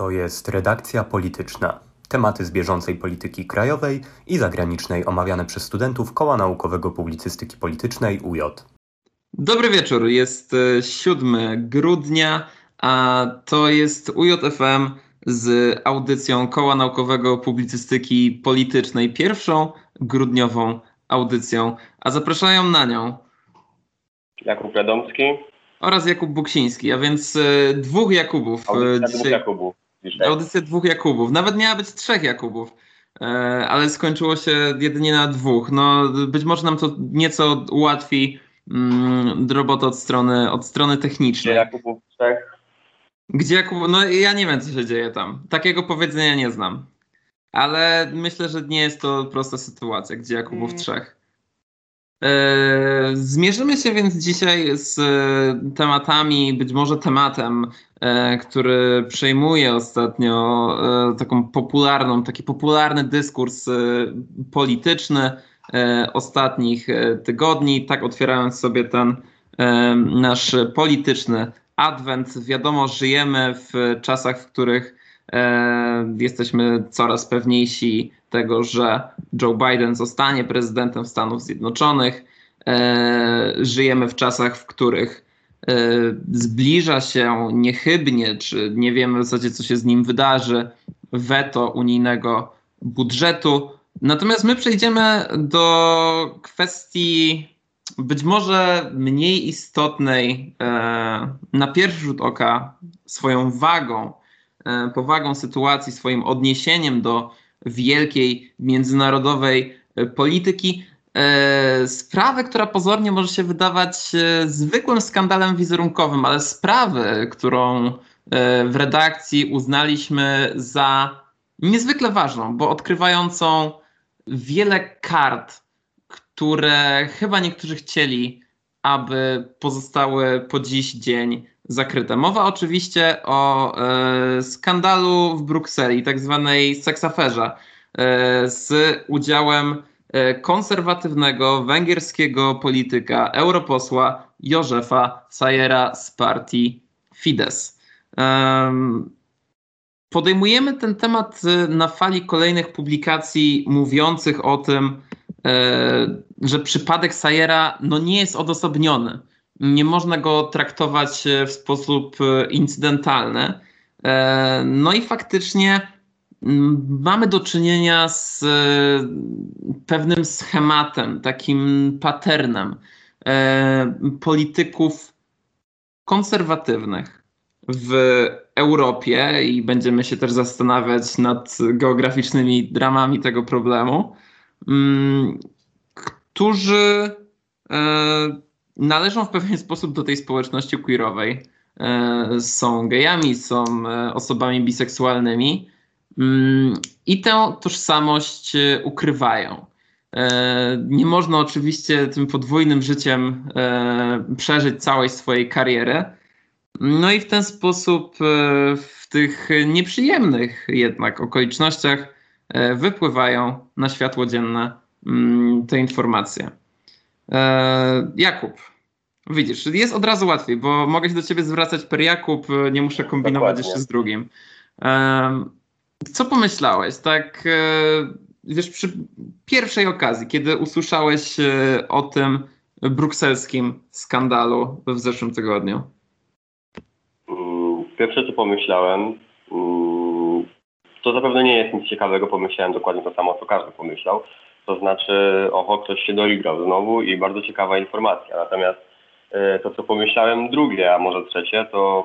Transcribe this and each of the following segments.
To jest redakcja polityczna. Tematy z bieżącej polityki krajowej i zagranicznej omawiane przez studentów Koła Naukowego Publicystyki Politycznej UJ. Dobry wieczór, jest 7 e, grudnia, a to jest UJFM z audycją Koła Naukowego Publicystyki Politycznej, pierwszą grudniową audycją, a zapraszają na nią Jakub Radomski oraz Jakub Buksiński, a więc y, dwóch Jakubów. E, audycja dzisiaj. dwóch Jakubów. Dzisiaj. Audycja dwóch Jakubów. Nawet miała być trzech Jakubów, e, ale skończyło się jedynie na dwóch. No, być może nam to nieco ułatwi mm, robotę od strony, od strony technicznej. Gdzie Jakubów trzech? Gdzie Jakubów? No ja nie wiem, co się dzieje tam. Takiego powiedzenia nie znam. Ale myślę, że nie jest to prosta sytuacja, gdzie Jakubów mm. trzech. E, zmierzymy się więc dzisiaj z e, tematami, być może tematem, e, który przejmuje ostatnio taką popularną, taki popularny dyskurs polityczny ostatnich tygodni, tak otwierając sobie ten nasz polityczny adwent. Wiadomo, żyjemy w czasach, w których jesteśmy coraz pewniejsi tego, że Joe Biden zostanie prezydentem Stanów Zjednoczonych. E, żyjemy w czasach, w których e, zbliża się niechybnie, czy nie wiemy w zasadzie, co się z nim wydarzy, weto unijnego budżetu. Natomiast my przejdziemy do kwestii być może mniej istotnej e, na pierwszy rzut oka swoją wagą, powagą sytuacji, swoim odniesieniem do wielkiej międzynarodowej e, polityki. E, sprawę, która pozornie może się wydawać e, zwykłym skandalem wizerunkowym, ale sprawę, którą w redakcji uznaliśmy za niezwykle ważną, bo odkrywającą wiele kart, które chyba niektórzy chcieli, aby pozostały po dziś dzień zakryte. Mowa oczywiście o e, skandalu w Brukseli, tak zwanej seksaferze, e, z udziałem e, konserwatywnego węgierskiego polityka, europosła Józefa Sajera z partii Fidesz. Podejmujemy ten temat na fali kolejnych publikacji mówiących o tym, e, że przypadek Sajera no nie jest odosobniony nie można go traktować e, w sposób e, incydentalny. E, no i faktycznie mamy do czynienia z pewnym schematem, takim patternem polityków konserwatywnych w Europie i będziemy się też zastanawiać nad geograficznymi dramami tego problemu, którzy należą w pewien sposób do tej społeczności queerowej. E, są gejami, są e, osobami biseksualnymi mm, i tę tożsamość e, ukrywają. Nie można oczywiście tym podwójnym życiem przeżyć całej swojej kariery. No i w ten sposób, w tych nieprzyjemnych jednak okolicznościach, wypływają na światło dzienne mm, te informacje. Jakub, Widzisz, jest od razu łatwiej, bo mogę się do ciebie zwracać per Jakub, nie muszę kombinować Dokładnie. jeszcze z drugim. Co pomyślałeś, tak, e, wiesz, przy pierwszej okazji, kiedy usłyszałeś e, o tym brukselskim skandalu w zeszłym tygodniu? Mm, pierwsze, co pomyślałem, mm, to zapewne nie jest nic ciekawego, pomyślałem dokładnie to samo, co każdy pomyślał. To znaczy, oho, ktoś się doigrał znowu i bardzo ciekawa informacja. Natomiast E, to, co pomyślałem drugie, a może trzecie, to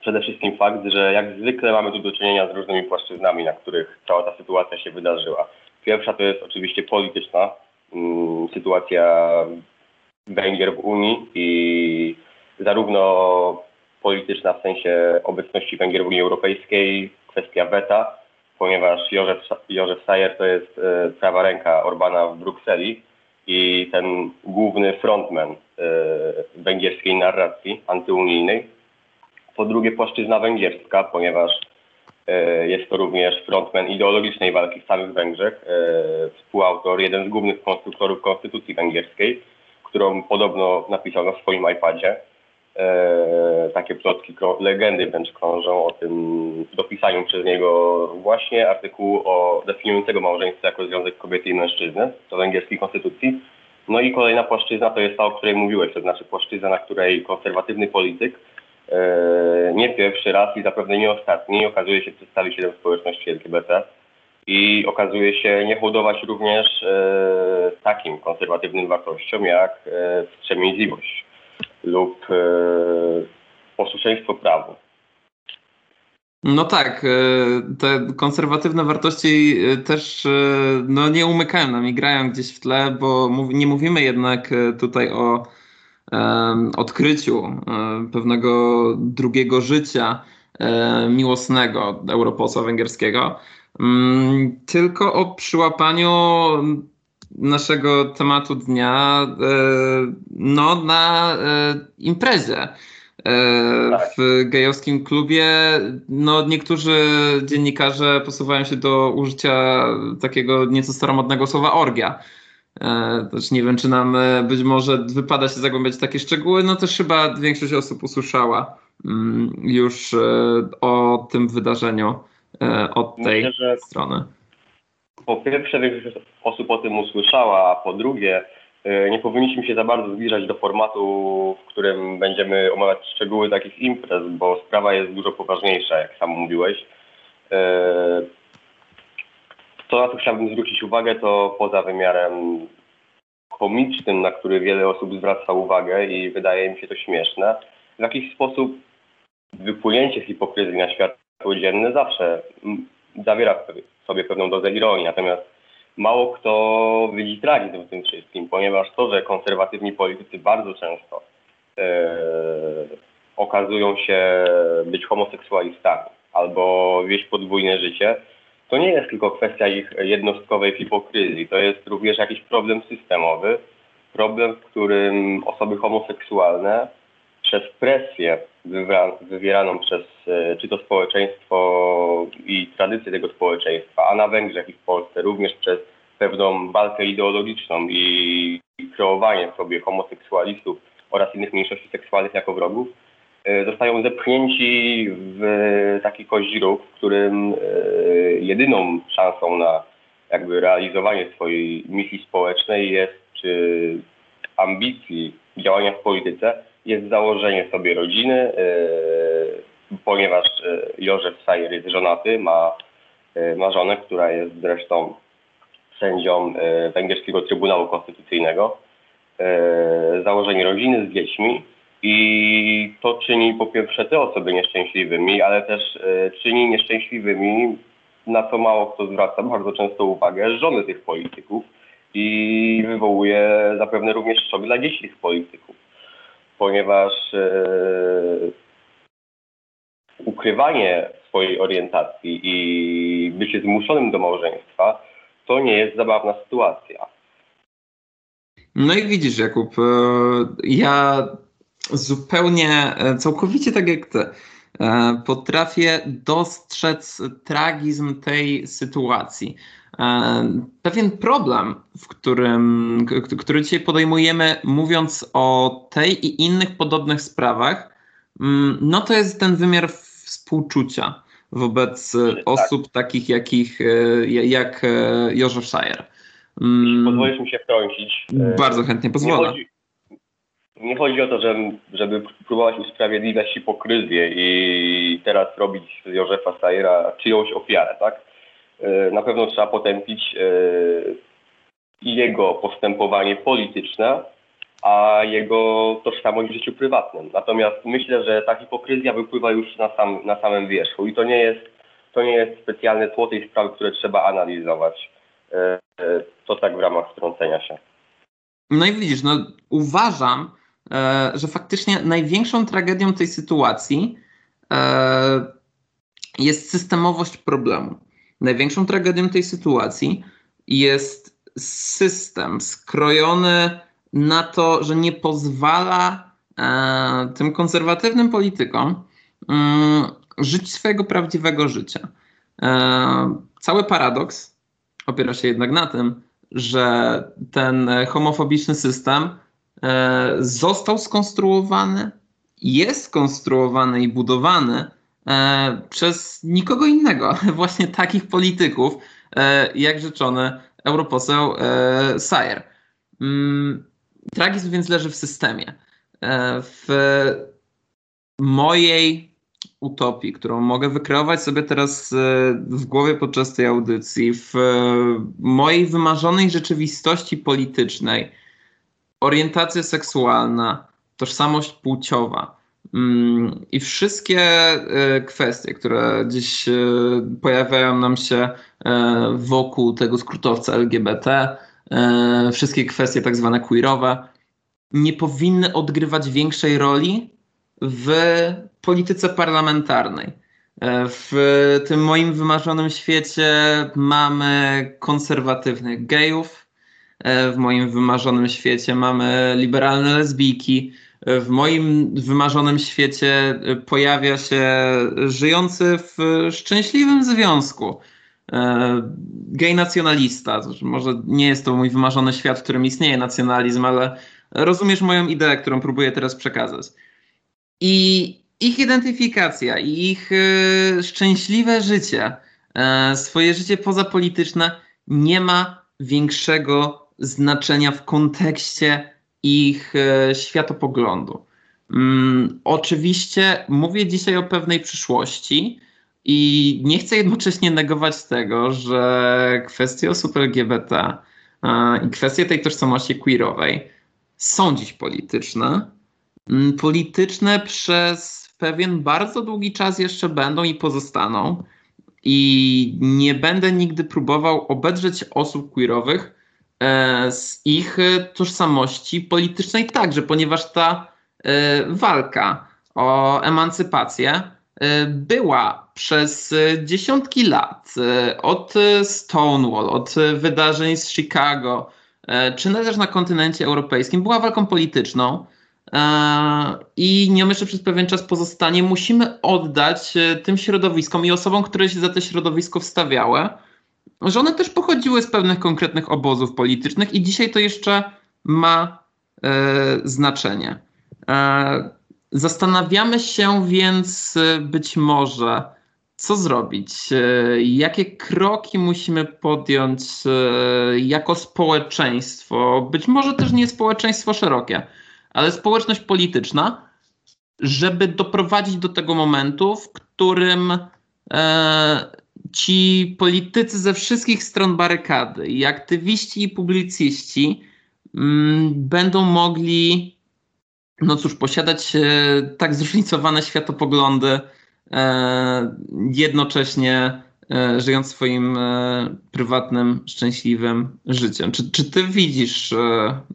przede wszystkim fakt, że jak zwykle mamy tu do czynienia z różnymi płaszczyznami, na których cała ta sytuacja się wydarzyła. Pierwsza to jest oczywiście polityczna mm, sytuacja Węgier w Unii i zarówno polityczna w sensie obecności Węgier w Unii Europejskiej, kwestia weta, ponieważ Józef, Józef Sayer to jest e, prawa ręka Orbana w Brukseli, i ten główny frontman e, węgierskiej narracji antyunijnej. Po drugie płaszczyzna węgierska, ponieważ e, jest to również frontman ideologicznej walki w samych Węgrzech, e, współautor, jeden z głównych konstruktorów konstytucji węgierskiej, którą podobno napisał na swoim iPadzie. E, takie plotki, legendy wręcz krążą o tym dopisaniu przez niego właśnie artykułu o definiującego małżeństwo jako związek kobiety i mężczyzny do węgierskiej konstytucji. No i kolejna płaszczyzna to jest ta, o której mówiłeś, to znaczy płaszczyzna, na której konserwatywny polityk e, nie pierwszy raz i zapewne nie ostatni okazuje się przedstawicielem społeczności LGBT i okazuje się nie hołdować również e, takim konserwatywnym wartościom jak wstrzemięźliwość lub e, posłuszeństwo prawu. No tak, e, te konserwatywne wartości e, też no, nie umykają nam i grają gdzieś w tle, bo nie mówimy jednak tutaj o odkryciu pewnego drugiego życia miłosnego europosła węgierskiego, mm, tylko o przyłapaniu naszego tematu dnia e, no, na e, imprezie. E, tak. W gejowskim klubie no, niektórzy dziennikarze posuwają się do użycia takiego nieco staromodnego słowa orgia. Też nie wiem, czy nam być może wypada się zagłębiać w takie szczegóły. No też chyba większość osób usłyszała mm, już o tym wydarzeniu od tej Myślę, strony po pierwsze większość osób o tym usłyszała, a po drugie e, nie powinniśmy się za bardzo zbliżać do formatu, w którym będziemy omawiać szczegóły takich imprez, bo sprawa jest dużo poważniejsza, jak sam mówiłeś. Co e, na to chciałbym zwrócić uwagę, to poza wymiarem komicznym, na który wiele osób zwraca uwagę i wydaje mi się to śmieszne, w jakiś sposób wypłynięcie hipokryzji na światło dzienne zawsze zawiera sobie pewną dozę ironii, natomiast mało kto widzi tragizm w tym wszystkim, ponieważ to, że konserwatywni politycy bardzo często e, okazują się być homoseksualistami albo wieść podwójne życie, to nie jest tylko kwestia ich jednostkowej hipokryzji, to jest również jakiś problem systemowy, problem, w którym osoby homoseksualne przez presję wywieraną przez e, czy to społeczeństwo i tradycję tego społeczeństwa, a na Węgrzech i w Polsce również przez pewną walkę ideologiczną i kreowanie sobie homoseksualistów oraz innych mniejszości seksualnych jako wrogów, e, zostają zepchnięci w taki koździrów, w którym e, jedyną szansą na jakby realizowanie swojej misji społecznej jest czy ambicji działania w polityce jest założenie sobie rodziny, yy, ponieważ yy, Józef Sajer jest żonaty, ma, yy, ma żonę, która jest zresztą sędzią Węgierskiego Trybunału Konstytucyjnego. Założenie rodziny z dziećmi i to czyni po pierwsze te osoby nieszczęśliwymi, ale też czyni nieszczęśliwymi, na co mało kto zwraca bardzo często uwagę, żony tych polityków i wywołuje zapewne również szok dla dzieci tych polityków ponieważ e, ukrywanie swojej orientacji i bycie zmuszonym do małżeństwa to nie jest zabawna sytuacja. No i widzisz, Jakub, e, ja zupełnie, e, całkowicie tak jak ty, potrafię dostrzec tragizm tej sytuacji. Pewien problem, w którym, który dzisiaj podejmujemy, mówiąc o tej i innych podobnych sprawach, mm, no to jest ten wymiar współczucia wobec tak. osób takich jakich, e, jak e, Józef Szajer. Mm. Pozwolisz mi się wtrącić. E, Bardzo chętnie pozwolę. Nie chodzi, nie chodzi o to, żeby, żeby próbować usprawiedliwiać hipokryzję i teraz robić z Józefa Sajera czyjąś ofiarę, tak? E, na pewno trzeba potępić e, jego postępowanie polityczne, a jego tożsamość w życiu prywatnym. Natomiast myślę, że ta hipokryzja wypływa już na, sam, na samym wierzchu i to nie jest, to nie jest specjalne tło tej sprawy, które trzeba analizować. E, to tak w ramach wtrącenia się. No i widzisz, no uważam, że faktycznie największą tragedią tej sytuacji jest systemowość problemu. Największą tragedią tej sytuacji jest system skrojony na to, że nie pozwala e, tym konserwatywnym politykom mm, żyć swojego prawdziwego życia. E, cały paradoks opiera się jednak na tym, że ten homofobiczny system e, został skonstruowany jest skonstruowany i budowany e, przez nikogo innego, właśnie takich polityków, e, jak rzeczony europoseł e, Sayer. Mm, tragizm więc leży w systemie. E, w mojej utopii, którą mogę wykreować sobie teraz e, w głowie podczas tej audycji, w mojej wymarzonej rzeczywistości politycznej, orientacja seksualna, tożsamość płciowa mm, i wszystkie e, kwestie, które gdzieś pojawiają nam się wokół tego skrótowca LGBT, wszystkie kwestie tak zwane queerowe, nie powinny odgrywać większej roli w polityce parlamentarnej. E, w tym moim wymarzonym świecie mamy konserwatywnych gejów, e, w moim wymarzonym świecie mamy liberalne lesbijki, e, w moim wymarzonym świecie pojawia się żyjący w szczęśliwym związku gej nacjonalista. Może nie jest to mój wymarzony świat, w którym istnieje nacjonalizm, ale rozumiesz moją ideę, którą próbuję teraz przekazać. I ich identyfikacja i ich szczęśliwe życie, swoje życie pozapolityczne nie ma większego znaczenia w kontekście ich y, światopoglądu. Mm, oczywiście mówię dzisiaj o pewnej przyszłości i nie chcę jednocześnie negować tego, że kwestie osób LGBT i kwestie tej tożsamości queerowej są dziś polityczne. Mm, polityczne przez pewien bardzo długi czas jeszcze będą i pozostaną. I nie będę nigdy próbował obedrzeć osób queerowych e, z ich tożsamości politycznej także, ponieważ ta e, walka o emancypację e, była przez dziesiątki lat, od Stonewall, od wydarzeń z Chicago, E, czy też na kontynencie europejskim, była walką polityczną e, i nią jeszcze przez pewien czas pozostanie. Musimy oddać e, tym środowiskom i osobom, które się za te środowisko wstawiały, że one też pochodziły z pewnych konkretnych obozów politycznych i dzisiaj to jeszcze ma znaczenie. Zastanawiamy się więc być może, co zrobić? E, jakie kroki musimy podjąć e, jako społeczeństwo? Być może też nie społeczeństwo szerokie, ale społeczność polityczna, żeby doprowadzić do tego momentu, w którym e, ci politycy ze wszystkich stron barykady, i aktywiści, i publicyści mm, będą mogli, no cóż, posiadać tak zróżnicowane światopoglądy, E, jednocześnie e, żyjąc swoim e, prywatnym, szczęśliwym życiem. Czy, czy ty widzisz,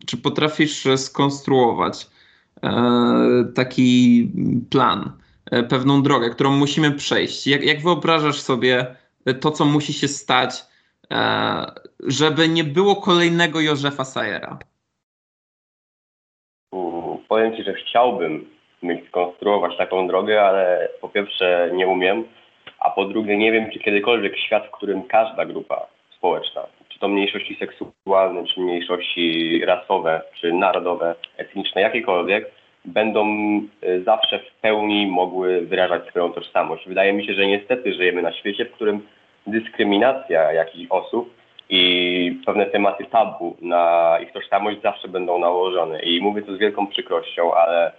czy potrafisz skonstruować taki plan, pewną drogę, którą musimy przejść? Jak, jak wyobrażasz sobie to, co musi się stać, żeby nie było kolejnego Józefa Sayera? Powiem ci, że chciałbym mieć skonstruować taką drogę, ale po pierwsze nie umiem, a po drugie nie wiem, czy kiedykolwiek świat, w którym każda grupa społeczna, czy to mniejszości seksualne, czy mniejszości rasowe, czy narodowe, etniczne, jakiekolwiek, będą y, zawsze w pełni mogły wyrażać swoją tożsamość. Wydaje mi się, że niestety żyjemy na świecie, w którym dyskryminacja jakichś osób i pewne tematy tabu na ich tożsamość zawsze będą nałożone. I mówię to z wielką przykrością, ale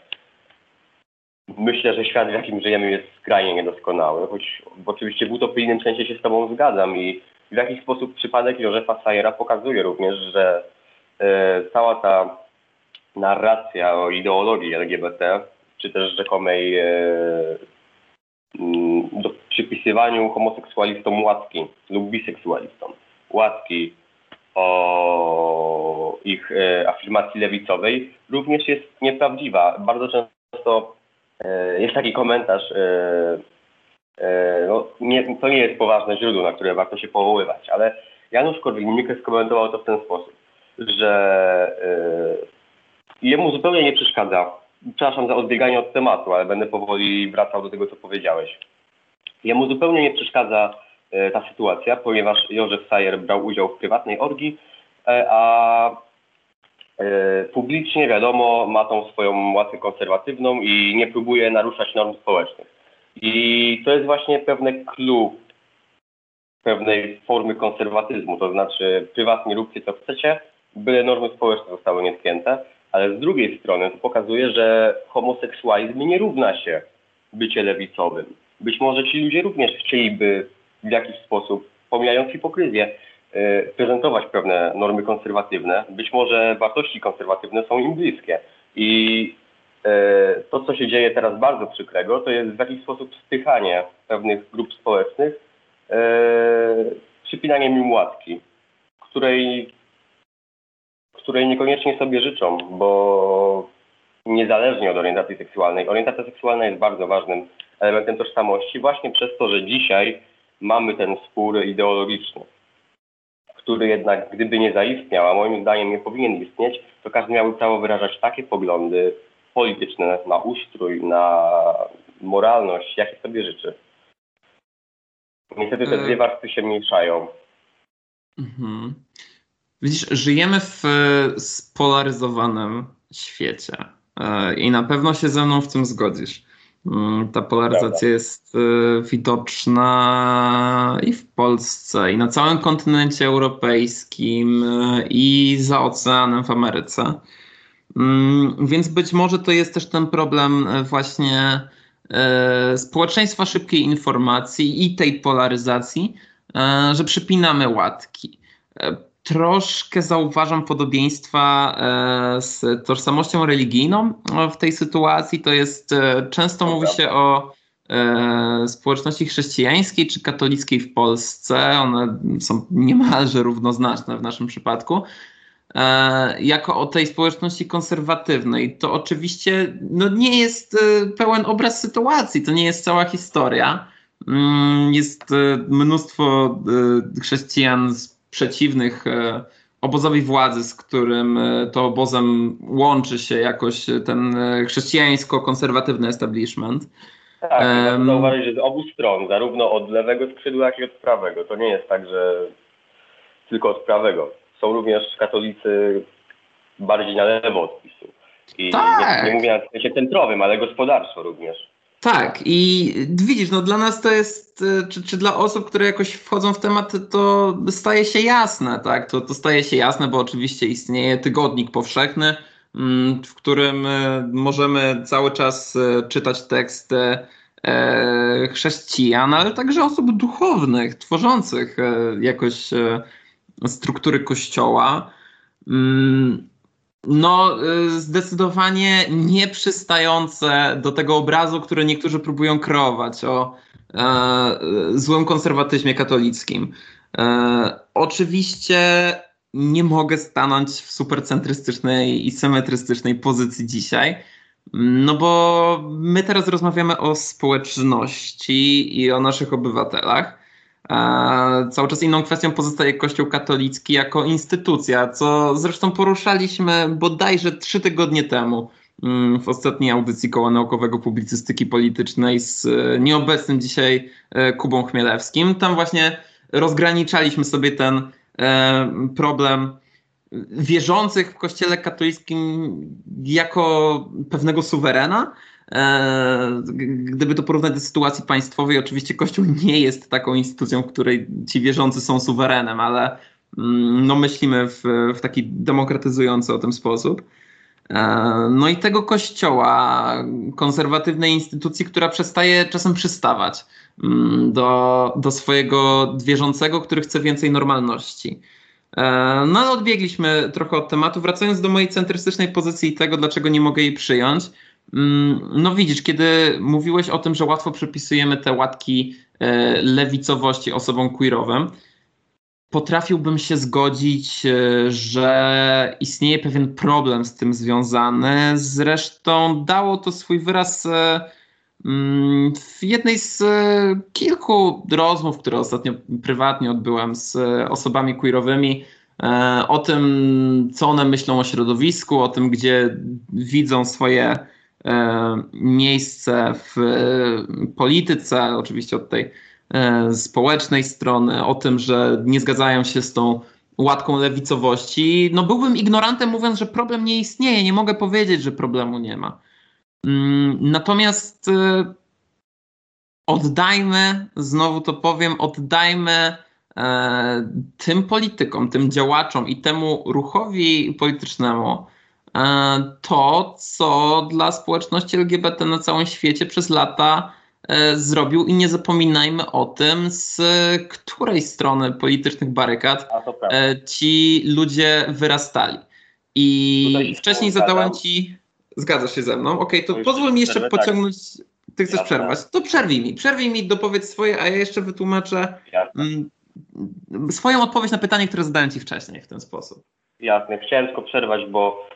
Myślę, że świat, w jakim żyjemy, jest skrajnie niedoskonały, choć oczywiście w utopijnym sensie się z Tobą zgadzam i w jakiś sposób przypadek Józefa Sayera pokazuje również, że e, cała ta narracja o ideologii LGBT, czy też rzekomej e, mm, do przypisywaniu homoseksualistom łaski lub biseksualistom łaski o ich e, afirmacji lewicowej również jest nieprawdziwa. Bardzo często E, jest taki komentarz, no, nie, to nie jest poważne źródło, na które warto się powoływać, ale Janusz Korwin-Mikke skomentował to w ten sposób, że jemu zupełnie nie przeszkadza, przepraszam za odbieganie od tematu, ale będę powoli wracał do tego, co powiedziałeś. Jemu zupełnie nie przeszkadza ta sytuacja, ponieważ Józef Sayer brał udział w prywatnej orgii, a e, publicznie, wiadomo, ma tą swoją łaskę konserwatywną i nie próbuje naruszać norm społecznych. I to jest właśnie pewne clue pewnej formy konserwatyzmu, to znaczy prywatnie róbcie co chcecie, byle normy społeczne zostały nietknięte, ale z drugiej strony to pokazuje, że homoseksualizm nie równa się bycie lewicowym. Być może ci ludzie również chcieliby w jakiś sposób, pomijając hipokryzję, e, prezentować pewne normy konserwatywne. Być może wartości konserwatywne są im bliskie. I e, to, co się dzieje teraz bardzo przykrego, to jest w jakiś sposób spychanie pewnych grup społecznych, e, przypinaniem im łatki, której, której niekoniecznie sobie życzą, bo niezależnie od orientacji seksualnej, orientacja seksualna jest bardzo ważnym elementem tożsamości właśnie przez to, że dzisiaj mamy ten spór ideologiczny, który jednak gdyby nie zaistniał, a moim zdaniem nie powinien istnieć, to każdy miałby prawo wyrażać takie poglądy polityczne na ustrój, na moralność, jakie sobie życzy. Niestety te dwie warstwy się mieszają. Mhm. Widzisz, żyjemy w spolaryzowanym świecie e, i na pewno się ze mną w tym zgodzisz. Mm, ta polaryzacja jest y, widoczna i w Polsce, i na całym kontynencie europejskim, i za oceanem w Ameryce. Mm, więc być może to jest też ten problem właśnie społeczeństwa szybkiej informacji i tej polaryzacji, że przypinamy łatki troszkę zauważam podobieństwa e, z tożsamością religijną w tej sytuacji. To jest e, często mówi się o e, społeczności chrześcijańskiej czy katolickiej w Polsce. One są niemalże równoznaczne w naszym przypadku. Jako o tej społeczności konserwatywnej. To oczywiście no, nie jest pełen obraz sytuacji, to nie jest cała historia. Mm, jest mnóstwo chrześcijan z przeciwnych e, obozowi władzy, z którym e, to obozem łączy się jakoś ten e, chrześcijańsko-konserwatywny establishment. Tak, um, zauważyć, że z obu stron, zarówno od lewego skrzydła, jak i od prawego. To nie jest tak, że tylko od prawego. Są również katolicy bardziej na lewo od PiSu. I tak. nie, nie mówię na sensie centrowym, ale gospodarstwo również. Tak, i widzisz, no dla nas to jest, e, czy, czy dla osób, które jakoś wchodzą w temat, to staje się jasne, tak? To, to staje się jasne, bo oczywiście istnieje tygodnik powszechny, mm, w którym e, możemy cały czas e, czytać teksty chrześcijan, ale także osób duchownych, tworzących jakoś struktury kościoła. Mm, no, y, zdecydowanie nie przystające do tego obrazu, który niektórzy próbują kreować o e, złym konserwatyzmie katolickim. E, oczywiście nie mogę stanąć w supercentrystycznej i symetrystycznej pozycji dzisiaj, no bo my teraz rozmawiamy o społeczności i o naszych obywatelach. Cały czas inną kwestią pozostaje Kościół katolicki jako instytucja, co zresztą poruszaliśmy bodajże trzy tygodnie temu mm, w ostatniej audycji Koła Naukowego Publicystyki Politycznej z e, nieobecnym dzisiaj e, Kubą Chmielewskim. Tam właśnie rozgraniczaliśmy sobie ten e, problem wierzących w Kościele katolickim jako pewnego suwerena, gdyby to porównać do sytuacji państwowej, oczywiście Kościół nie jest taką instytucją, w której ci wierzący są suwerenem, ale mm, no myślimy w, w taki demokratyzujący o tym sposób. E, no i tego kościoła, konserwatywnej instytucji, która przestaje czasem przystawać mm, do, do swojego wierzącego, który chce więcej normalności. E, no ale odbiegliśmy trochę od tematu. Wracając do mojej centrystycznej pozycji i tego, dlaczego nie mogę jej przyjąć. Mm, no widzisz, kiedy mówiłeś o tym, że łatwo przypisujemy te łatki e, lewicowości osobom queerowym, potrafiłbym się zgodzić, e, że istnieje pewien problem z tym związany. Zresztą dało to swój wyraz e, mm, w jednej z kilku rozmów, które ostatnio prywatnie odbyłem z osobami queerowymi, o tym, co one myślą o środowisku, o tym, gdzie widzą swoje miejsce w e, polityce, oczywiście od tej e, społecznej strony, o tym, że nie zgadzają się z tą łatką lewicowości, no byłbym ignorantem mówiąc, że problem nie istnieje. Nie mogę powiedzieć, że problemu nie ma. Mm, natomiast e, oddajmy, znowu to powiem, oddajmy e, tym politykom, tym działaczom i temu ruchowi politycznemu e, to, co dla społeczności LGBT na całym świecie przez lata zrobił i nie zapominajmy o tym, z której strony politycznych barykad ci ludzie wyrastali. I wcześniej zadałem ci Zgadzasz się ze mną? Okej, okay, to pozwól mi jeszcze przerwę, tak. pociągnąć. Tak. Ty chcesz Jasne. przerwać? To przerwij mi. Przerwij mi, dopowiedz swoje, a ja jeszcze wytłumaczę mm, swoją odpowiedź na pytanie, które zadałem Ci wcześniej w ten sposób. Jasne. Chciałem tylko przerwać, bo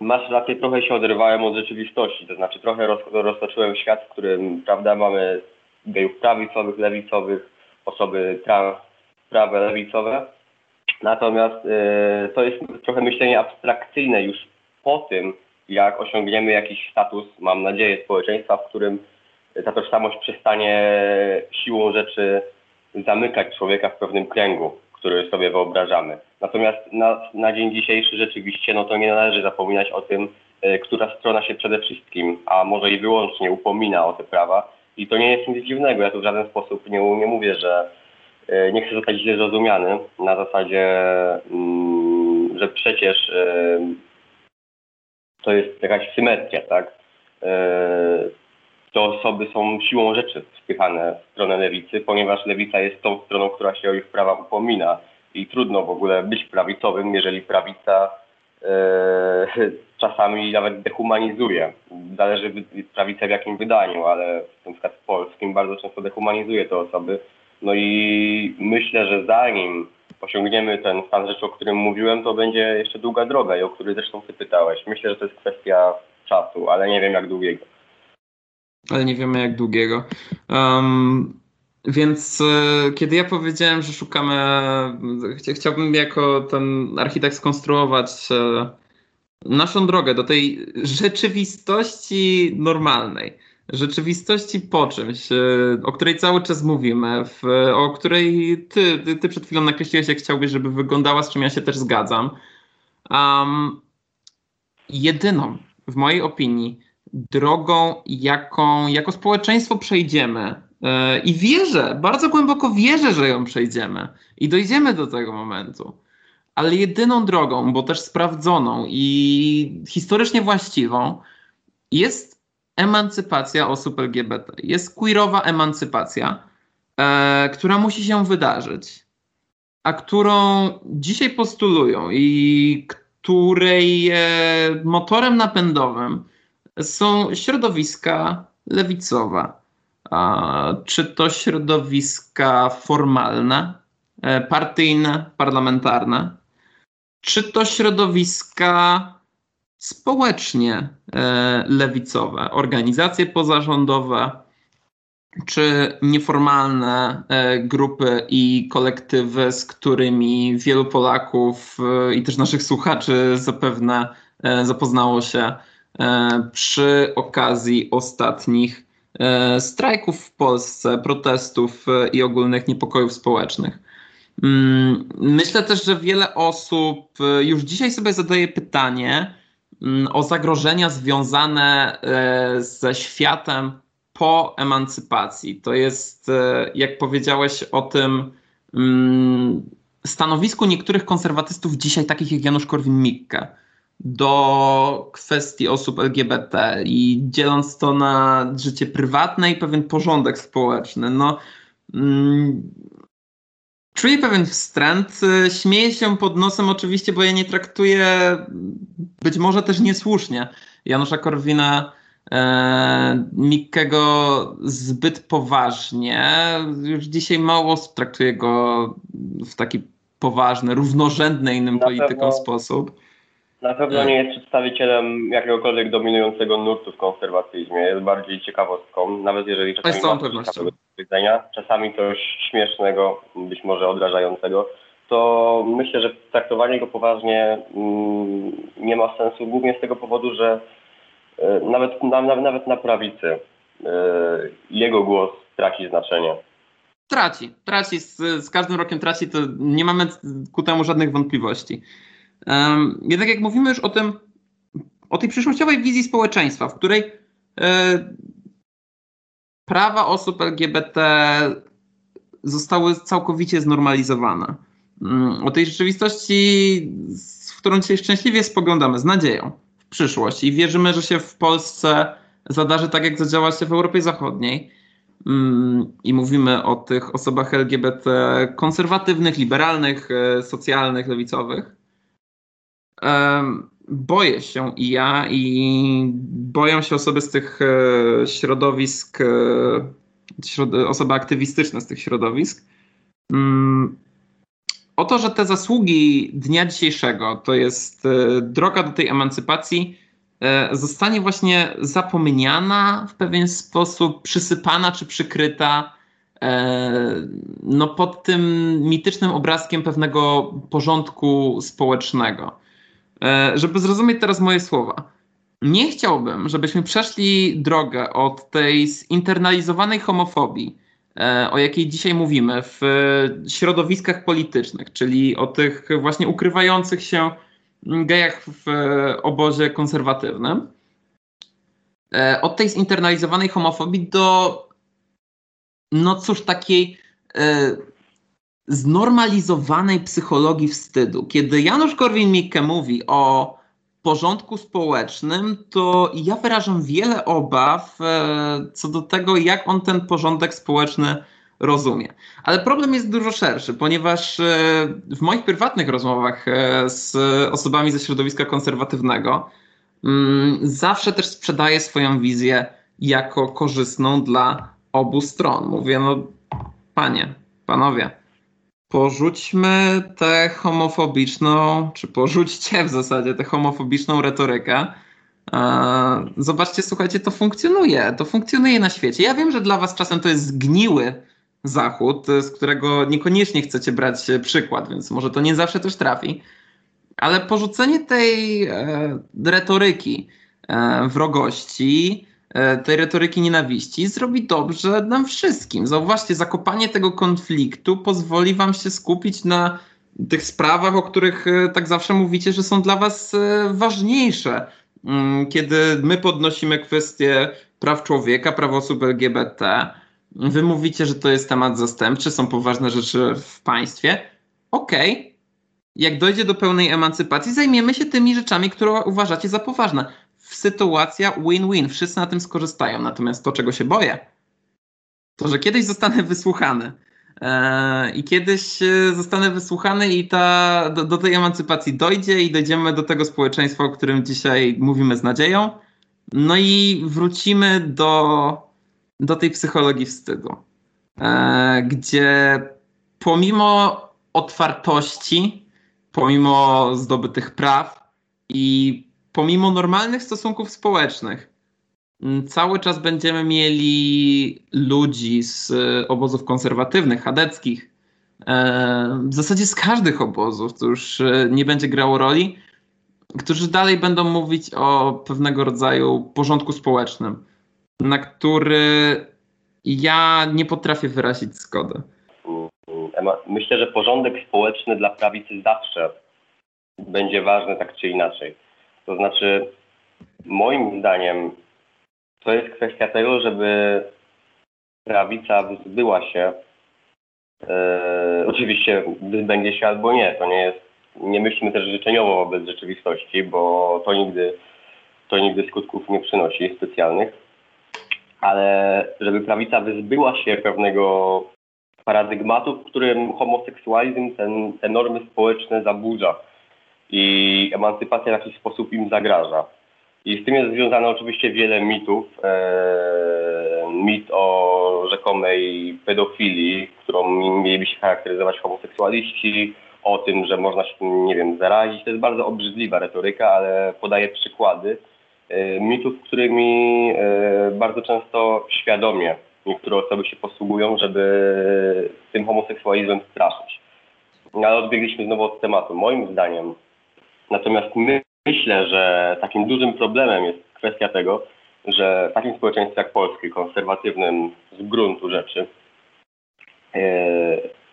masz rację, trochę się odrywałem od rzeczywistości. To znaczy trochę roz, roztoczyłem świat, w którym prawda, mamy gejów prawicowych, lewicowych, osoby trans, prawe, lewicowe. Natomiast y, to jest trochę myślenie abstrakcyjne już po tym, jak osiągniemy jakiś status, mam nadzieję, społeczeństwa, w którym ta tożsamość przestanie siłą rzeczy zamykać człowieka w pewnym kręgu, który sobie wyobrażamy. Natomiast na, na dzień dzisiejszy rzeczywiście no to nie należy zapominać o tym, y, która strona się przede wszystkim, a może i wyłącznie upomina o te prawa. I to nie jest nic dziwnego. Ja tu w żaden sposób nie, nie mówię, że y, nie chcę zostać źle zrozumiany na zasadzie, y, że przecież y, to jest jakaś symetria, tak? E, te osoby są siłą rzeczy wpychane w stronę lewicy, ponieważ lewica jest tą stroną, która się o ich prawa upomina i trudno w ogóle być prawicowym, jeżeli prawica e, czasami nawet dehumanizuje. Zależy prawica w jakim wydaniu, ale na przykład w polskim bardzo często dehumanizuje te osoby. No i myślę, że zanim osiągniemy ten stan rzeczy, o którym mówiłem, to będzie jeszcze długa droga i o której zresztą ty pytałeś. Myślę, że to jest kwestia czasu, ale nie wiem jak długiego. Ale nie wiemy jak długiego. Um, więc e, kiedy ja powiedziałem, że szukamy, ch chciałbym jako ten architekt skonstruować e, naszą drogę do tej rzeczywistości normalnej rzeczywistości po czymś, e, o której cały czas mówimy, o której ty, ty, ty, przed chwilą nakreśliłeś, jak chciałbyś, żeby wyglądała, z czym ja się też zgadzam. Um, jedyną, w mojej opinii, drogą, jaką jako społeczeństwo przejdziemy, i wierzę, bardzo głęboko wierzę, że ją przejdziemy i dojdziemy do tego momentu. Ale jedyną drogą, bo też sprawdzoną i historycznie właściwą, jest emancypacja osób LGBT. Jest queerowa emancypacja, e, która musi się wydarzyć, a którą dzisiaj postulują i której e, motorem napędowym są środowiska lewicowe. A, czy to środowiska formalne, e, partyjne, parlamentarne, czy to środowiska społecznie e, lewicowe, organizacje pozarządowe czy nieformalne e, grupy i kolektywy, z którymi wielu Polaków i też naszych słuchaczy zapewne zapoznało się przy okazji ostatnich strajków w Polsce, protestów i ogólnych niepokojów społecznych. Mm, myślę też, że wiele osób już dzisiaj sobie zadaje pytanie, Mm, o zagrożenia związane e, ze światem po emancypacji. To jest, e, jak powiedziałeś o tym, mm, stanowisku niektórych konserwatystów dzisiaj, takich jak Janusz Korwin-Mikke, do kwestii osób LGBT i dzieląc to na życie prywatne i pewien porządek społeczny. No, mm, Czuję pewien wstręt. Y, śmieję się pod nosem oczywiście, bo ja nie traktuję być może też niesłusznie Janusza Korwina e, Mikkego zbyt poważnie. Już dzisiaj mało osób traktuje go w taki poważny, równorzędny innym na politykom pewno, sposób. Na pewno nie jest przedstawicielem jakiegokolwiek dominującego nurtu w konserwatyzmie. Jest bardziej ciekawostką, nawet jeżeli czasami ma ciekawego powiedzenia, czasami coś śmiesznego, być może odrażającego, to myślę, że traktowanie go poważnie mm, nie ma sensu, głównie z tego powodu, że e, nawet, nawet, nawet na prawicy e, jego głos traci znaczenie. traci. Traci, z, z, każdym rokiem traci, to nie mamy ku temu żadnych wątpliwości. Jednak jak mówimy już o tym, o tej przyszłościowej wizji społeczeństwa, w której e, prawa osób LGBT zostały całkowicie znormalizowane. Um, o tej rzeczywistości, w którą dzisiaj szczęśliwie spoglądamy z nadzieją w przyszłość i wierzymy, że się w Polsce zadarzy tak, jak zadziała się w Europie Zachodniej Mm, i mówimy o tych osobach LGBT konserwatywnych, liberalnych, e, socjalnych, lewicowych. Boję się i ja, i boją się osoby z tych e, środowisk, e, osoby aktywistyczne z tych środowisk. Mm, o to, że te zasługi dnia dzisiejszego to jest droga do tej emancypacji, E, zostanie właśnie zapomniana w pewien sposób, przysypana czy przykryta e, no, pod tym mitycznym obrazkiem pewnego porządku społecznego. E, żeby zrozumieć teraz moje słowa, nie chciałbym, żebyśmy przeszli drogę od tej zinternalizowanej homofobii, o jakiej dzisiaj mówimy w środowiskach politycznych, czyli o tych właśnie ukrywających się gejach w e, obozie konserwatywnym. E, od tej zinternalizowanej homofobii do, no cóż, takiej e, znormalizowanej psychologii wstydu. Kiedy Janusz Korwin-Mikke mówi o porządku społecznym, to ja wyrażam wiele obaw co do tego, jak on ten porządek społeczny rozumie. Ale problem jest dużo szerszy, ponieważ e, w moich prywatnych rozmowach e, z osobami ze środowiska konserwatywnego mm, zawsze też sprzedaję swoją wizję jako korzystną dla obu stron. Mówię, no panie, panowie, porzućmy tę homofobiczną, czy porzućcie w zasadzie tę homofobiczną retorykę. Zobaczcie, słuchajcie, to funkcjonuje. To funkcjonuje na świecie. Ja wiem, że dla was czasem to jest zgniły Zachód, z którego niekoniecznie chcecie brać przykład, więc może to nie zawsze też trafi. Ale porzucenie tej e, retoryki e, wrogości, e, tej retoryki nienawiści zrobi dobrze nam wszystkim. Zauważcie, zakopanie tego konfliktu pozwoli wam się skupić na tych sprawach, o których e, tak zawsze mówicie, że są dla was e, ważniejsze. Mm, kiedy my podnosimy kwestie praw człowieka, praw osób LGBT, Wy mówicie, że to jest temat zastępczy, są poważne rzeczy w państwie. Okej. Okay. Jak dojdzie do pełnej emancypacji, zajmiemy się tymi rzeczami, które uważacie za poważne. Sytuacja win-win, wszyscy na tym skorzystają. Natomiast to, czego się boję, to, że kiedyś zostanę wysłuchany. Eee, I kiedyś e, zostanę wysłuchany i ta, do, do tej emancypacji dojdzie i dojdziemy do tego społeczeństwa, o którym dzisiaj mówimy z nadzieją. No i wrócimy do do tej psychologii wstydu, e, gdzie pomimo otwartości, pomimo zdobytych praw i pomimo normalnych stosunków społecznych, cały czas będziemy mieli ludzi z obozów konserwatywnych, chadeckich, e, w zasadzie z każdych obozów, to już e, nie będzie grało roli, którzy dalej będą mówić o pewnego rodzaju porządku społecznym na który ja nie potrafię wyrazić zgody. Myślę, że porządek społeczny dla prawicy zawsze będzie ważny tak czy inaczej. To znaczy, moim zdaniem, to jest kwestia tego, żeby prawica wyzbyła się, e, oczywiście wyzbędzie się albo nie, to nie jest, nie myślimy też życzeniowo wobec rzeczywistości, bo to nigdy, to nigdy skutków nie przynosi specjalnych. Ale żeby prawica wyzbyła się pewnego paradygmatu, w którym homoseksualizm ten, te normy społeczne zaburza i emancypacja w jakiś sposób im zagraża. I z tym jest związane oczywiście wiele mitów. Eee, mit o rzekomej pedofilii, którą mieliby się charakteryzować homoseksualiści, o tym, że można się, nie wiem, zarazić. To jest bardzo obrzydliwa retoryka, ale podaje przykłady E, mitów, którymi e, bardzo często świadomie niektóre osoby się posługują, żeby tym homoseksualizmem straszyć. Ale odbiegliśmy znowu od tematu. Moim zdaniem, natomiast my, myślę, że takim dużym problemem jest kwestia tego, że w takim społeczeństwie jak polskie, konserwatywnym z gruntu rzeczy,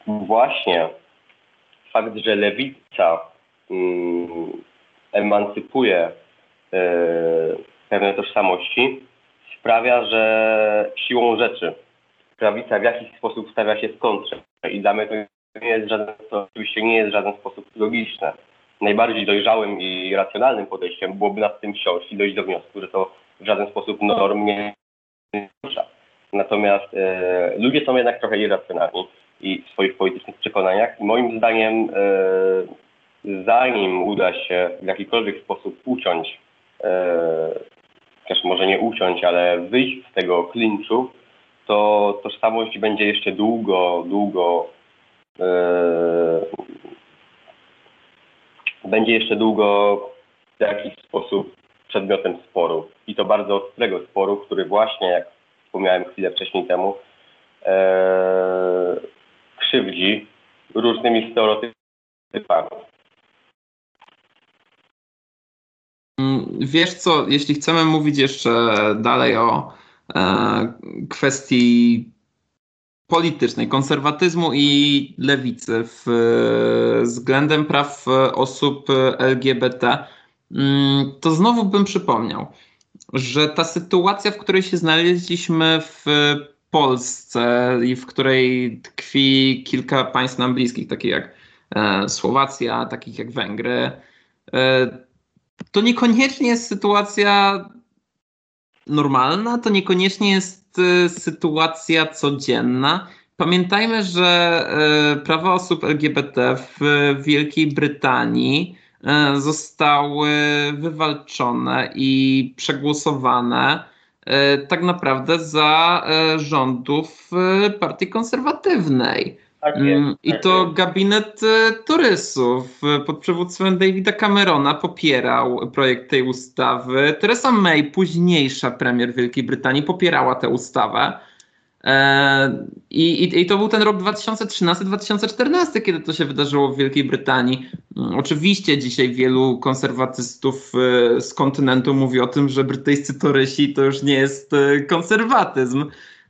właśnie fakt, że lewica mm, emancypuje pewne tożsamości, sprawia, że siłą rzeczy prawica w jakiś sposób stawia się w kontrze. I dla mnie to nie jest żaden, to oczywiście nie jest w żaden sposób logiczne. Najbardziej dojrzałym i racjonalnym podejściem byłoby nad tym siąść i dojść do wniosku, że to w żaden sposób norm nie narusza. Natomiast e, ludzie są jednak trochę irracjonalni i w swoich politycznych przekonaniach. Moim zdaniem, e, zanim uda się w jakikolwiek sposób uciąć e, też może nie uciąć, ale wyjść z tego klinczu, to tożsamość będzie jeszcze długo, długo yy, będzie jeszcze długo w jakiś sposób przedmiotem sporu. I to bardzo ostrego sporu, który właśnie, jak wspomniałem chwilę wcześniej temu, yy, krzywdzi różnymi stereotypami. Wiesz co, jeśli chcemy mówić jeszcze dalej o e, kwestii politycznej, konserwatyzmu i lewicy w, względem praw osób LGBT, mm, to znowu bym przypomniał, że ta sytuacja, w której się znaleźliśmy w Polsce i w której tkwi kilka państw nam bliskich, takich jak e, Słowacja, takich jak Węgry, e, to niekoniecznie jest sytuacja normalna, to niekoniecznie jest e, sytuacja codzienna. Pamiętajmy, że e, prawa osób LGBT w Wielkiej Brytanii e, zostały wywalczone i przegłosowane tak naprawdę za rządów partii konserwatywnej. Tak mm, I tak to gabinet e, turystów pod przewództwem Davida Camerona popierał projekt tej ustawy. Theresa May, późniejsza premier Wielkiej Brytanii, popierała tę ustawę. E, I, i, I, to był ten rok 2013-2014, kiedy to się wydarzyło w Wielkiej Brytanii. Mm, oczywiście dzisiaj wielu konserwatystów e, z kontynentu mówi o tym, że brytyjscy torysi to już nie jest konserwatyzm.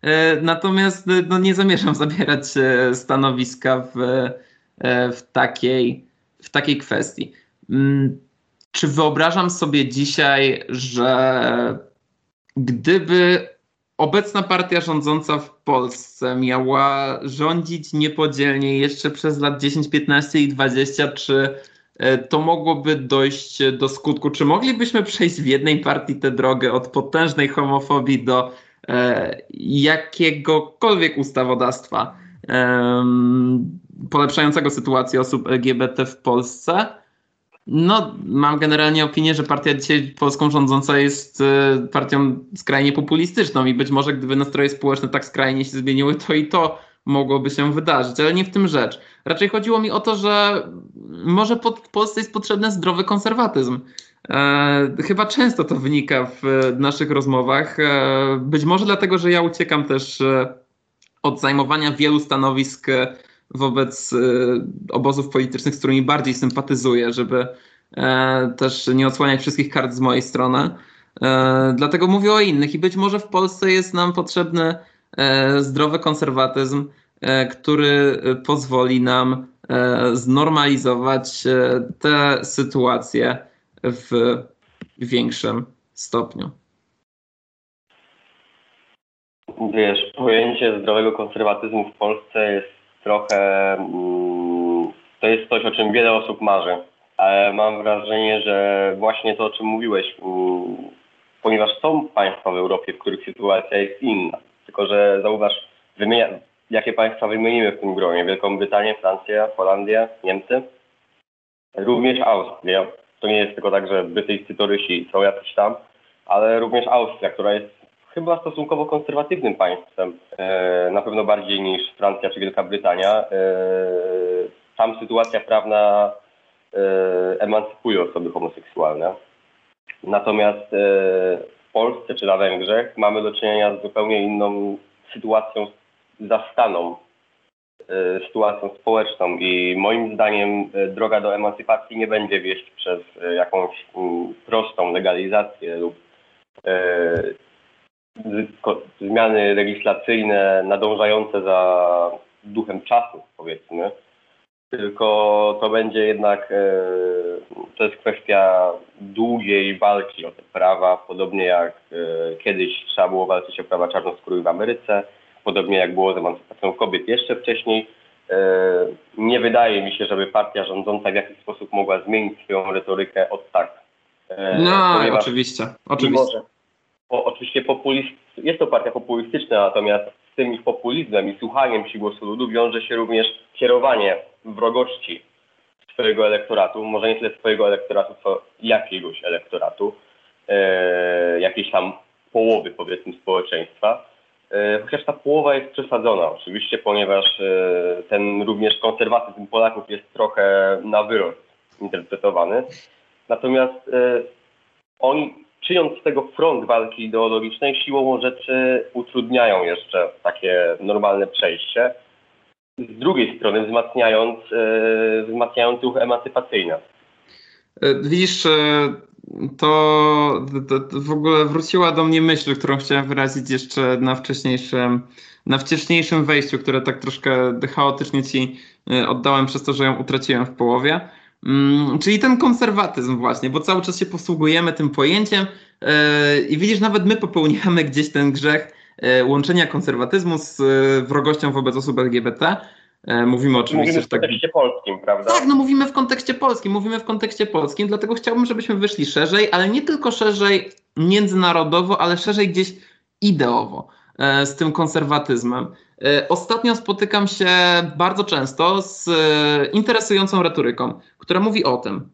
E, natomiast e, no, nie zamierzam zabierać e, stanowiska w, w, takiej, w takiej kwestii. Mm, czy wyobrażam sobie dzisiaj, że gdyby obecna partia rządząca w Polsce miała rządzić niepodzielnie jeszcze przez lat 10, 15 i 20, czy to mogłoby dojść do skutku? Czy moglibyśmy przejść w jednej partii tę drogę od potężnej homofobii do jakiegokolwiek ustawodawstwa polepszającego sytuację osób LGBT w Polsce. No, mam generalnie opinię, że partia dzisiaj polską rządząca jest e, partią skrajnie populistyczną i być może gdyby nastroje społeczne tak skrajnie się zmieniły, to i to mogłoby się wydarzyć, ale nie w tym rzecz. Raczej chodziło mi o to, że może pod, w Polsce jest potrzebny zdrowy konserwatyzm. E, chyba często to wynika w naszych rozmowach. E, być może dlatego, że ja uciekam też e, od zajmowania wielu stanowisk wobec e, obozów politycznych, z którymi bardziej sympatyzuję, żeby e, też nie odsłaniać wszystkich kart z mojej strony. E, dlatego mówię o innych i być może w Polsce jest nam potrzebny zdrowy konserwatyzm, który pozwoli nam znormalizować tę sytuację w większym stopniu. Wiesz, pojęcie zdrowego konserwatyzmu w Polsce jest trochę. Mm, to jest coś, o czym wiele osób marzy. Ale mam wrażenie, że właśnie to, o czym mówiłeś, mm, ponieważ są państwa w Europie, w których sytuacja jest inna. Tylko, że zauważ, wymienia, jakie państwa wymienimy w tym gronie? Wielką Brytanię, Francję, Holandię, Niemcy? Również Austrię to nie jest tylko tak, że brytyjscy torysi są jacyś tam, ale również Austria, która jest chyba stosunkowo konserwatywnym państwem, e, na pewno bardziej niż Francja czy Wielka Brytania. E, tam sytuacja prawna e, emancypuje osoby homoseksualne. Natomiast w Polsce czy na Węgrzech mamy do czynienia z zupełnie inną sytuacją zastaną E, sytuacją społeczną i moim zdaniem e, droga do emancypacji nie będzie wieść przez e, jakąś prostą legalizację lub zmiany legislacyjne nadążające za duchem czasu, powiedzmy, tylko to będzie jednak, to jest kwestia długiej walki o te prawa, podobnie jak kiedyś trzeba było walczyć o prawa czarnoskórych w Ameryce, podobnie jak było z emancypacją kobiet jeszcze wcześniej. E, nie wydaje mi się, żeby partia rządząca w jakiś sposób mogła zmienić swoją retorykę od tak. No, oczywiście, oczywiście. o, oczywiście populist, jest to partia populistyczna, natomiast z tym ich populizmem i słuchaniem się głosu ludu wiąże się również kierowanie wrogości swojego elektoratu, może nie tyle swojego elektoratu, co jakiegoś elektoratu, e, jakiejś tam połowy powiedzmy społeczeństwa. E, chociaż ta połowa jest przesadzona oczywiście, ponieważ e, ten również konserwatyzm Polaków jest trochę na wyrost interpretowany. Natomiast e, oni czyniąc z tego front walki ideologicznej, siłą rzeczy utrudniają jeszcze takie normalne przejście. Z drugiej strony wzmacniając, wzmacniając ruch emancypacyjny. Widzisz, to, to, to, w ogóle wróciła do mnie myśl, którą chciałem wyrazić jeszcze na wcześniejszym, na wcześniejszym wejściu, które tak troszkę chaotycznie ci oddałem przez to, że ją utraciłem w połowie. Mm, czyli ten konserwatyzm właśnie, bo cały czas się posługujemy tym pojęciem yy, i widzisz, nawet my popełniamy gdzieś ten grzech yy, łączenia konserwatyzmu z wrogością wobec osób LGBT. Mówimy oczywiście mówimy w tak- kontekście tak... polskim, prawda? Tak, no mówimy w kontekście polskim, mówimy w kontekście polskim, dlatego chciałbym, żebyśmy wyszli szerzej, ale nie tylko szerzej międzynarodowo, ale szerzej gdzieś ideowo z tym konserwatyzmem. E, ostatnio spotykam się bardzo często z e, interesującą retoryką, która mówi o tym,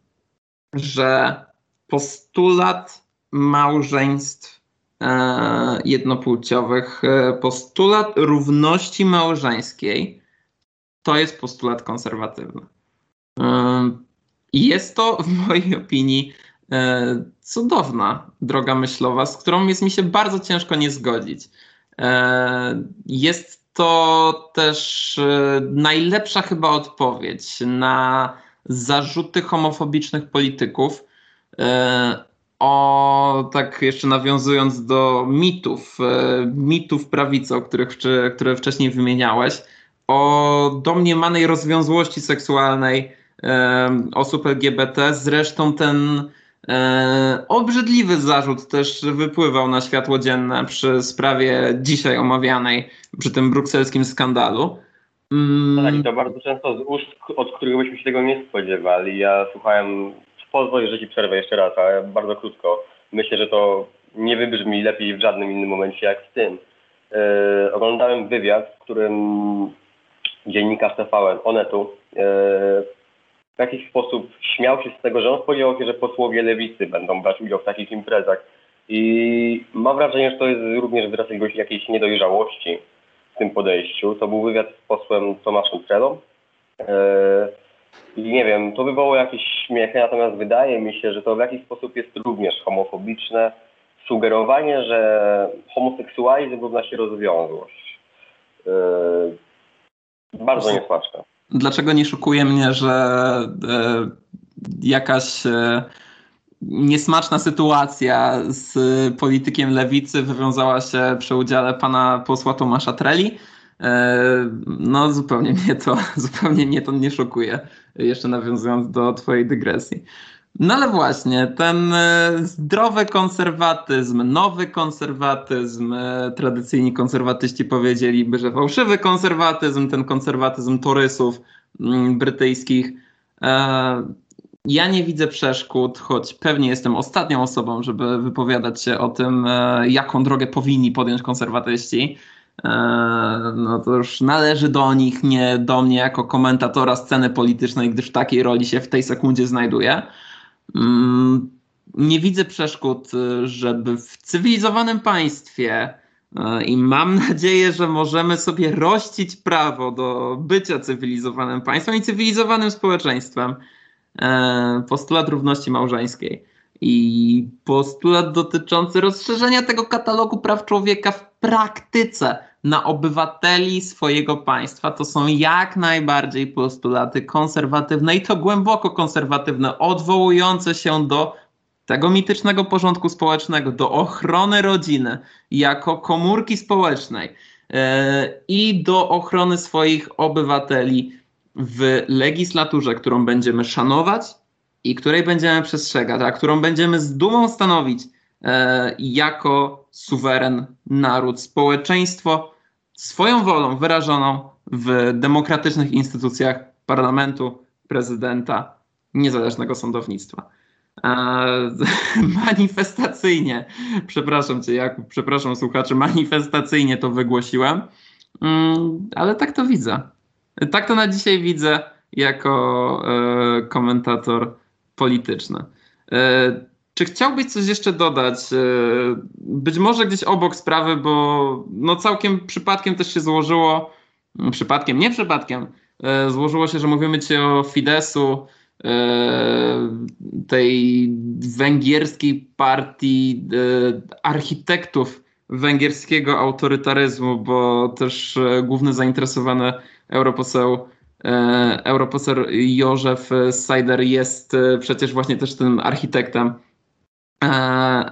że postulat małżeństw e, jednopłciowych, postulat równości małżeńskiej to jest postulat konserwatywny. I jest to w mojej opinii cudowna droga myślowa, z którą jest mi się bardzo ciężko nie zgodzić. Jest to też e, najlepsza chyba odpowiedź na zarzuty homofobicznych polityków. E, o, tak jeszcze nawiązując do mitów, e, mitów prawicy, o których, które wcześniej wymieniałeś, o domniemanej rozwiązłości seksualnej osób LGBT. Zresztą ten E, obrzydliwy zarzut też wypływał na światło dzienne przy sprawie dzisiaj omawianej, przy tym brukselskim skandalu. Mm. Tak, i to bardzo często z ust, od których byśmy się tego nie spodziewali. Ja słuchałem, pozwolę, że ci przerwę jeszcze raz, ale bardzo krótko. Myślę, że to nie wybrzmi lepiej w żadnym innym momencie jak w tym. E, oglądałem wywiad, w którym dziennikarz TVN Onetu e, w jakiś sposób śmiał się z tego, że on spodziewał się, że posłowie lewicy będą brać udział w takich imprezach. I mam wrażenie, że to jest również wyraz jakiegoś, jakiejś niedojrzałości w tym podejściu. To był wywiad z posłem Tomaszem Trelą. Eee, I nie wiem, to wywołało jakieś śmiechy, natomiast wydaje mi się, że to w jakiś sposób jest również homofobiczne. Sugerowanie, że homoseksualizm równa się rozwiązłość. Bardzo niesmaczne. Dlaczego nie szokuje mnie, że e, jakaś e, niesmaczna sytuacja z politykiem lewicy wywiązała się przy udziale pana posła Tomasza Treli? E, no zupełnie mnie to, zupełnie mnie to nie szokuje, jeszcze nawiązując do twojej dygresji. No ale właśnie, ten e, zdrowy konserwatyzm, nowy konserwatyzm, e, tradycyjni konserwatyści powiedzieliby, że fałszywy konserwatyzm, ten konserwatyzm torysów mm, brytyjskich. E, ja nie widzę przeszkód, choć pewnie jestem ostatnią osobą, żeby wypowiadać się o tym, jaką drogę powinni podjąć konserwatyści. No to już należy do nich, nie do mnie jako komentatora sceny politycznej, gdyż w takiej roli się w tej sekundzie znajduję. Mm, nie widzę przeszkód, y, żeby w cywilizowanym państwie y, i mam nadzieję, że możemy sobie rościć prawo do bycia cywilizowanym państwem i cywilizowanym społeczeństwem. Y, postulat równości małżeńskiej i postulat dotyczący rozszerzenia tego katalogu praw człowieka w praktyce na obywateli swojego państwa. To są jak najbardziej postulaty konserwatywne i to głęboko konserwatywne, odwołujące się do tego mitycznego porządku społecznego, do ochrony rodziny jako komórki społecznej. i do ochrony swoich obywateli w legislaturze, którą będziemy szanować i której będziemy przestrzegać, a którą będziemy z dumą stanowić jako suweren, naród, społeczeństwo swoją wolą wyrażoną w demokratycznych instytucjach parlamentu, prezydenta, niezależnego sądownictwa. manifestacyjnie, przepraszam cię Jakub, przepraszam słuchaczy, manifestacyjnie to wygłosiłem, mm, ale tak to widzę. Tak to na dzisiaj widzę jako e, komentator polityczny. E, czy chciałbyś coś jeszcze dodać? E, być może gdzieś obok sprawy, bo no całkiem przypadkiem też się złożyło, mm, przypadkiem, nie przypadkiem, złożyło się, że mówimy ci o Fidesu, tej węgierskiej partii architektów węgierskiego autorytaryzmu, bo też główny zainteresowany europoseł europoseł Józef Sajder jest przecież właśnie też tym architektem E,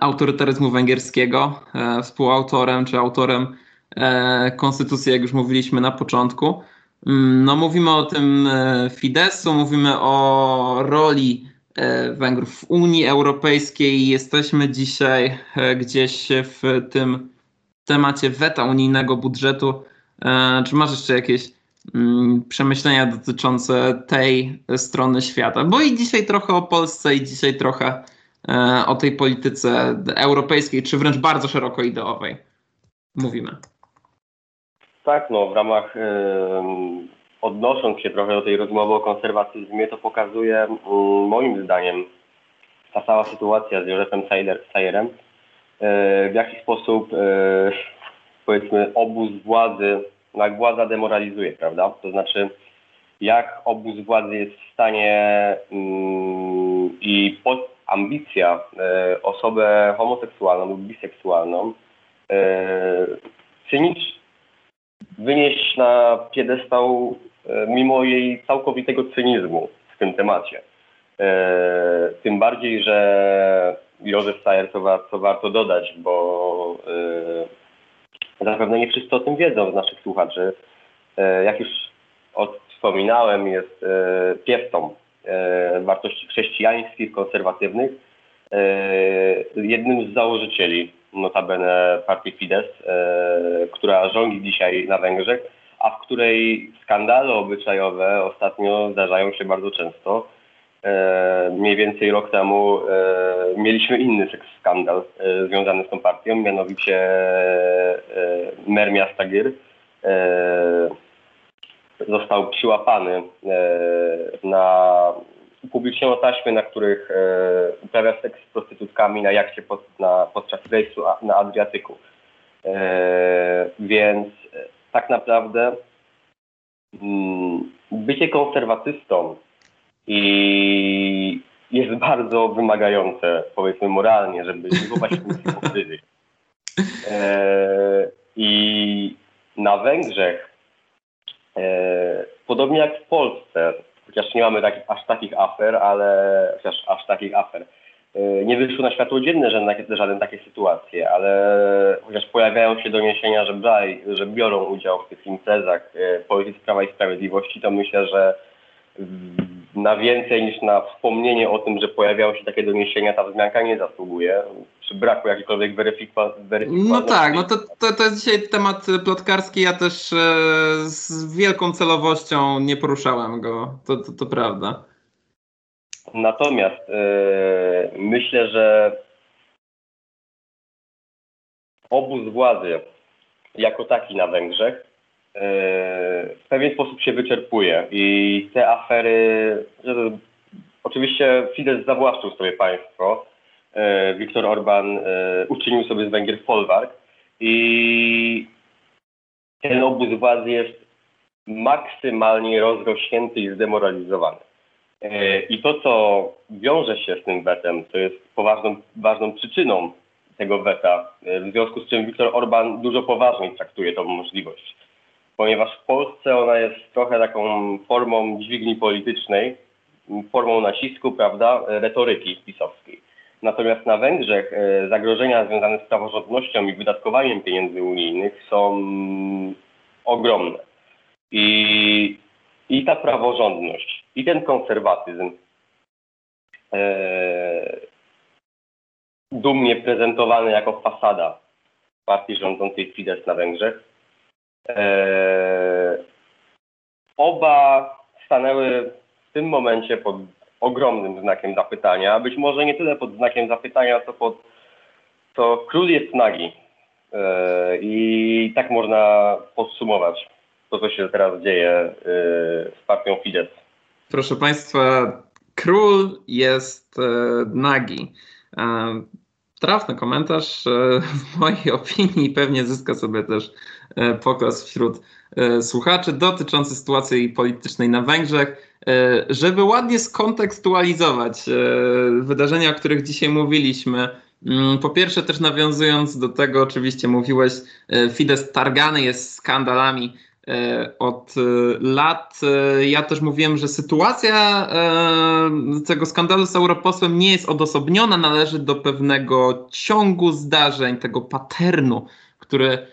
autorytaryzmu węgierskiego, e, współautorem czy autorem e, konstytucji, jak już mówiliśmy na początku. Mm, no, mówimy o tym Fidesu, mówimy o roli Węgrów w Unii Europejskiej. Jesteśmy dzisiaj gdzieś w tym temacie weta unijnego budżetu. Czy masz jeszcze jakieś mm, przemyślenia dotyczące tej strony świata? Bo i dzisiaj trochę o Polsce, i dzisiaj trochę E, o tej polityce europejskiej, czy wręcz bardzo szeroko ideowej mówimy. Tak, no w ramach yy, odnosząc się trochę do tej rozmowy o konserwatyzmie, to pokazuje yy, moim zdaniem ta cała sytuacja z Józefem Sajerem, yy, w jaki sposób powiedzmy obóz władzy, jak władza demoralizuje, prawda? To znaczy jak obóz władzy jest w stanie i pod ambicja e, osobę homoseksualną lub biseksualną e, cynicz wynieść na piedestał e, mimo jej całkowitego cynizmu w tym temacie. Tym bardziej, że Józef Sajer, to, to warto dodać, bo zapewne nie wszyscy o tym wiedzą z naszych słuchaczy. Jak już wspominałem, jest piewcą wartości chrześcijańskich, konserwatywnych. E, jednym z założycieli notabene partii Fidesz, e, która rządzi dzisiaj na Węgrzech, a w której skandale obyczajowe ostatnio zdarzają się bardzo często. Mniej więcej rok temu mieliśmy inny skandal związany z tą partią, mianowicie mer miasta Gyr został przyłapany e, na upubliczniono taśmy, na których e, uprawia seks z prostytutkami na jachcie pod, na, podczas rejsu na Adriatyku. E, więc tak naprawdę mm, bycie konserwatystą i jest bardzo wymagające, powiedzmy moralnie, żeby nie wywołać hipokryzji. I na Węgrzech podobnie jak w Polsce, chociaż nie mamy takich, aż takich afer, ale chociaż aż takich afer, e, nie wyszło na światło dzienne żadne, takie sytuacje, ale chociaż pojawiają się doniesienia, że, że biorą udział w tych imprezach e, politycy Prawa i Sprawiedliwości, to myślę, że na więcej niż na wspomnienie o tym, że pojawiały się takie doniesienia, ta wzmianka nie zasługuje. Przy braku jakiejkolwiek weryfikacji. No tak, no to, to, to jest dzisiaj temat plotkarski. Ja też e, z wielką celowością nie poruszałem go. To, to, to prawda. Natomiast e, myślę, że obóz władzy jako taki na Węgrzech w pewien sposób się wyczerpuje i te afery, oczywiście Fidesz zawłaszczył sobie państwo, e, Viktor Orban e, uczynił sobie z Węgier folwark i ten obóz władzy jest maksymalnie rozrośnięty i zdemoralizowany. E, I to, co wiąże się z tym wetem, to jest poważną, ważną przyczyną tego weta, w związku z czym Viktor Orban dużo poważniej traktuje tą możliwość ponieważ w Polsce ona jest trochę taką formą dźwigni politycznej, formą nacisku, prawda, retoryki pisowskiej. Natomiast na Węgrzech e, zagrożenia związane z praworządnością i wydatkowaniem pieniędzy unijnych są ogromne. I, i ta praworządność, i ten konserwatyzm, e, dumnie prezentowany jako fasada partii rządzącej Fidesz na Węgrzech, oba stanęły w tym momencie pod ogromnym znakiem zapytania. Być może nie tyle pod znakiem zapytania, co pod to król jest nagi. E, I tak można podsumować to, co się teraz dzieje e, z partią Fidesz. Proszę Państwa, król jest e, nagi. Trafny komentarz. W mojej opinii pewnie zyska sobie też pokaz wśród słuchaczy dotyczący sytuacji politycznej na Węgrzech. E, żeby ładnie skontekstualizować e, wydarzenia, o których dzisiaj mówiliśmy, mm, po pierwsze też nawiązując do tego, oczywiście mówiłeś, e, Fidesz targany jest skandalami od lat. Ja też mówiłem, że sytuacja tego skandalu z europosłem nie jest odosobniona, należy do pewnego ciągu zdarzeń, tego paternu, który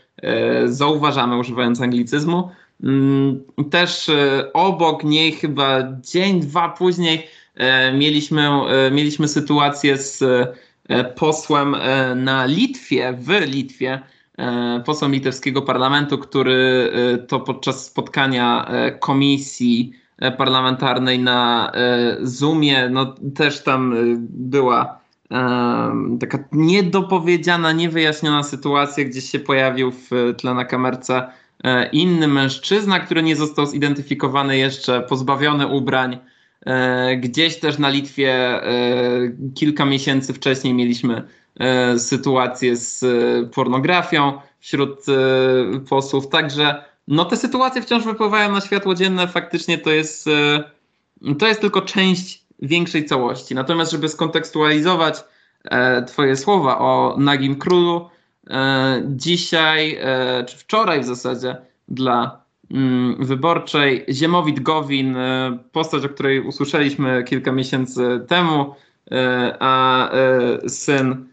zauważamy używając anglicyzmu. Mm, też e, obok niej, chyba dzień, dwa później, e, mieliśmy, e, mieliśmy sytuację z posłem na Litwie, w Litwie, posłem litewskiego parlamentu, który to podczas spotkania komisji parlamentarnej na Zoomie, no też tam była taka niedopowiedziana, niewyjaśniona sytuacja, gdzieś się pojawił w tle na kamerce E, inny mężczyzna, który nie został zidentyfikowany jeszcze, pozbawiony ubrań. E, gdzieś też na Litwie e, kilka miesięcy wcześniej mieliśmy sytuację z pornografią wśród posłów. Także no, te sytuacje wciąż wypływają na światło dzienne. Faktycznie to jest, to jest tylko część większej całości. Natomiast, żeby skontekstualizować Twoje słowa o nagim królu, E, dzisiaj, e, czy wczoraj w zasadzie, dla mm, wyborczej Ziemowit Gowin, e, postać, o której usłyszeliśmy kilka miesięcy temu, a syn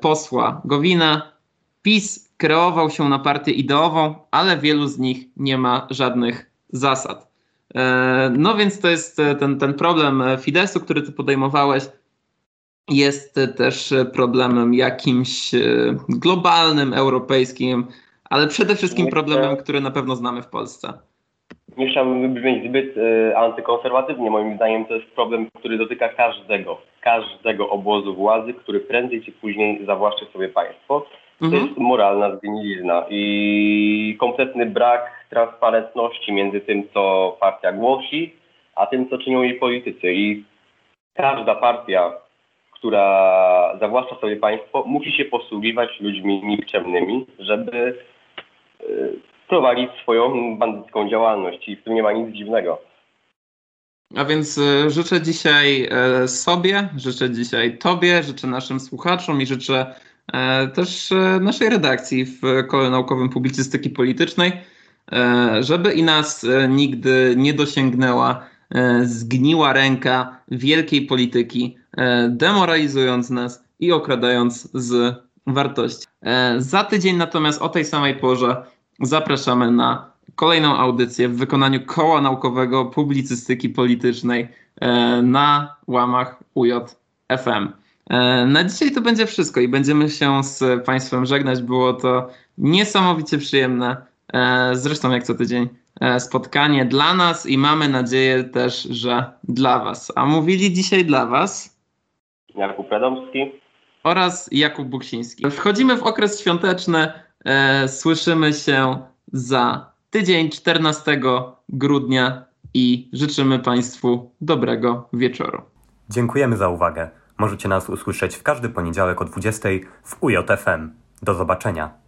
posła Gowina. PiS kreował się na partię ideową, ale wielu z nich nie ma żadnych zasad. No więc to jest ten, ten problem Fidesu, który ty podejmowałeś jest też problemem jakimś e, globalnym, europejskim, ale przede wszystkim problemem, który na pewno znamy w Polsce. Nie chciałbym brzmieć zbyt y, antykonserwatywnie. Moim zdaniem to jest problem, który dotyka każdego, każdego obozu władzy, który prędzej czy później zawłaszczy sobie państwo. To mhm. jest moralna zgnilizna i kompletny brak transparentności między tym, co partia głosi, a tym, co czynią jej politycy. I każda partia która zawłaszcza sobie państwo, musi się posługiwać ludźmi nikczemnymi, żeby e, prowadzić swoją bandycką działalność i w tym nie ma nic dziwnego. A więc e, życzę dzisiaj e, sobie, życzę dzisiaj Tobie, życzę naszym słuchaczom i życzę też naszej redakcji w Kole Naukowym Publicystyki Politycznej, żeby i nas nigdy nie dosięgnęła zgniła ręka wielkiej polityki, E, demoralizując nas i okradając z wartości. E, za tydzień natomiast o tej samej porze zapraszamy na kolejną audycję w wykonaniu Koła Naukowego Publicystyki Politycznej e, na łamach UJ-FM. Na dzisiaj to będzie wszystko i będziemy się z Państwem żegnać. Było to niesamowicie przyjemne. Zresztą jak co tydzień spotkanie dla nas i mamy nadzieję też, że dla Was. A mówili dzisiaj dla Was Jakub Radomski oraz Jakub Buksiński. Wchodzimy w okres świąteczny. E, słyszymy się za tydzień 14 grudnia i życzymy Państwu dobrego wieczoru. Dziękujemy za uwagę. Możecie nas usłyszeć w każdy poniedziałek o 20 w UJFM. Do zobaczenia.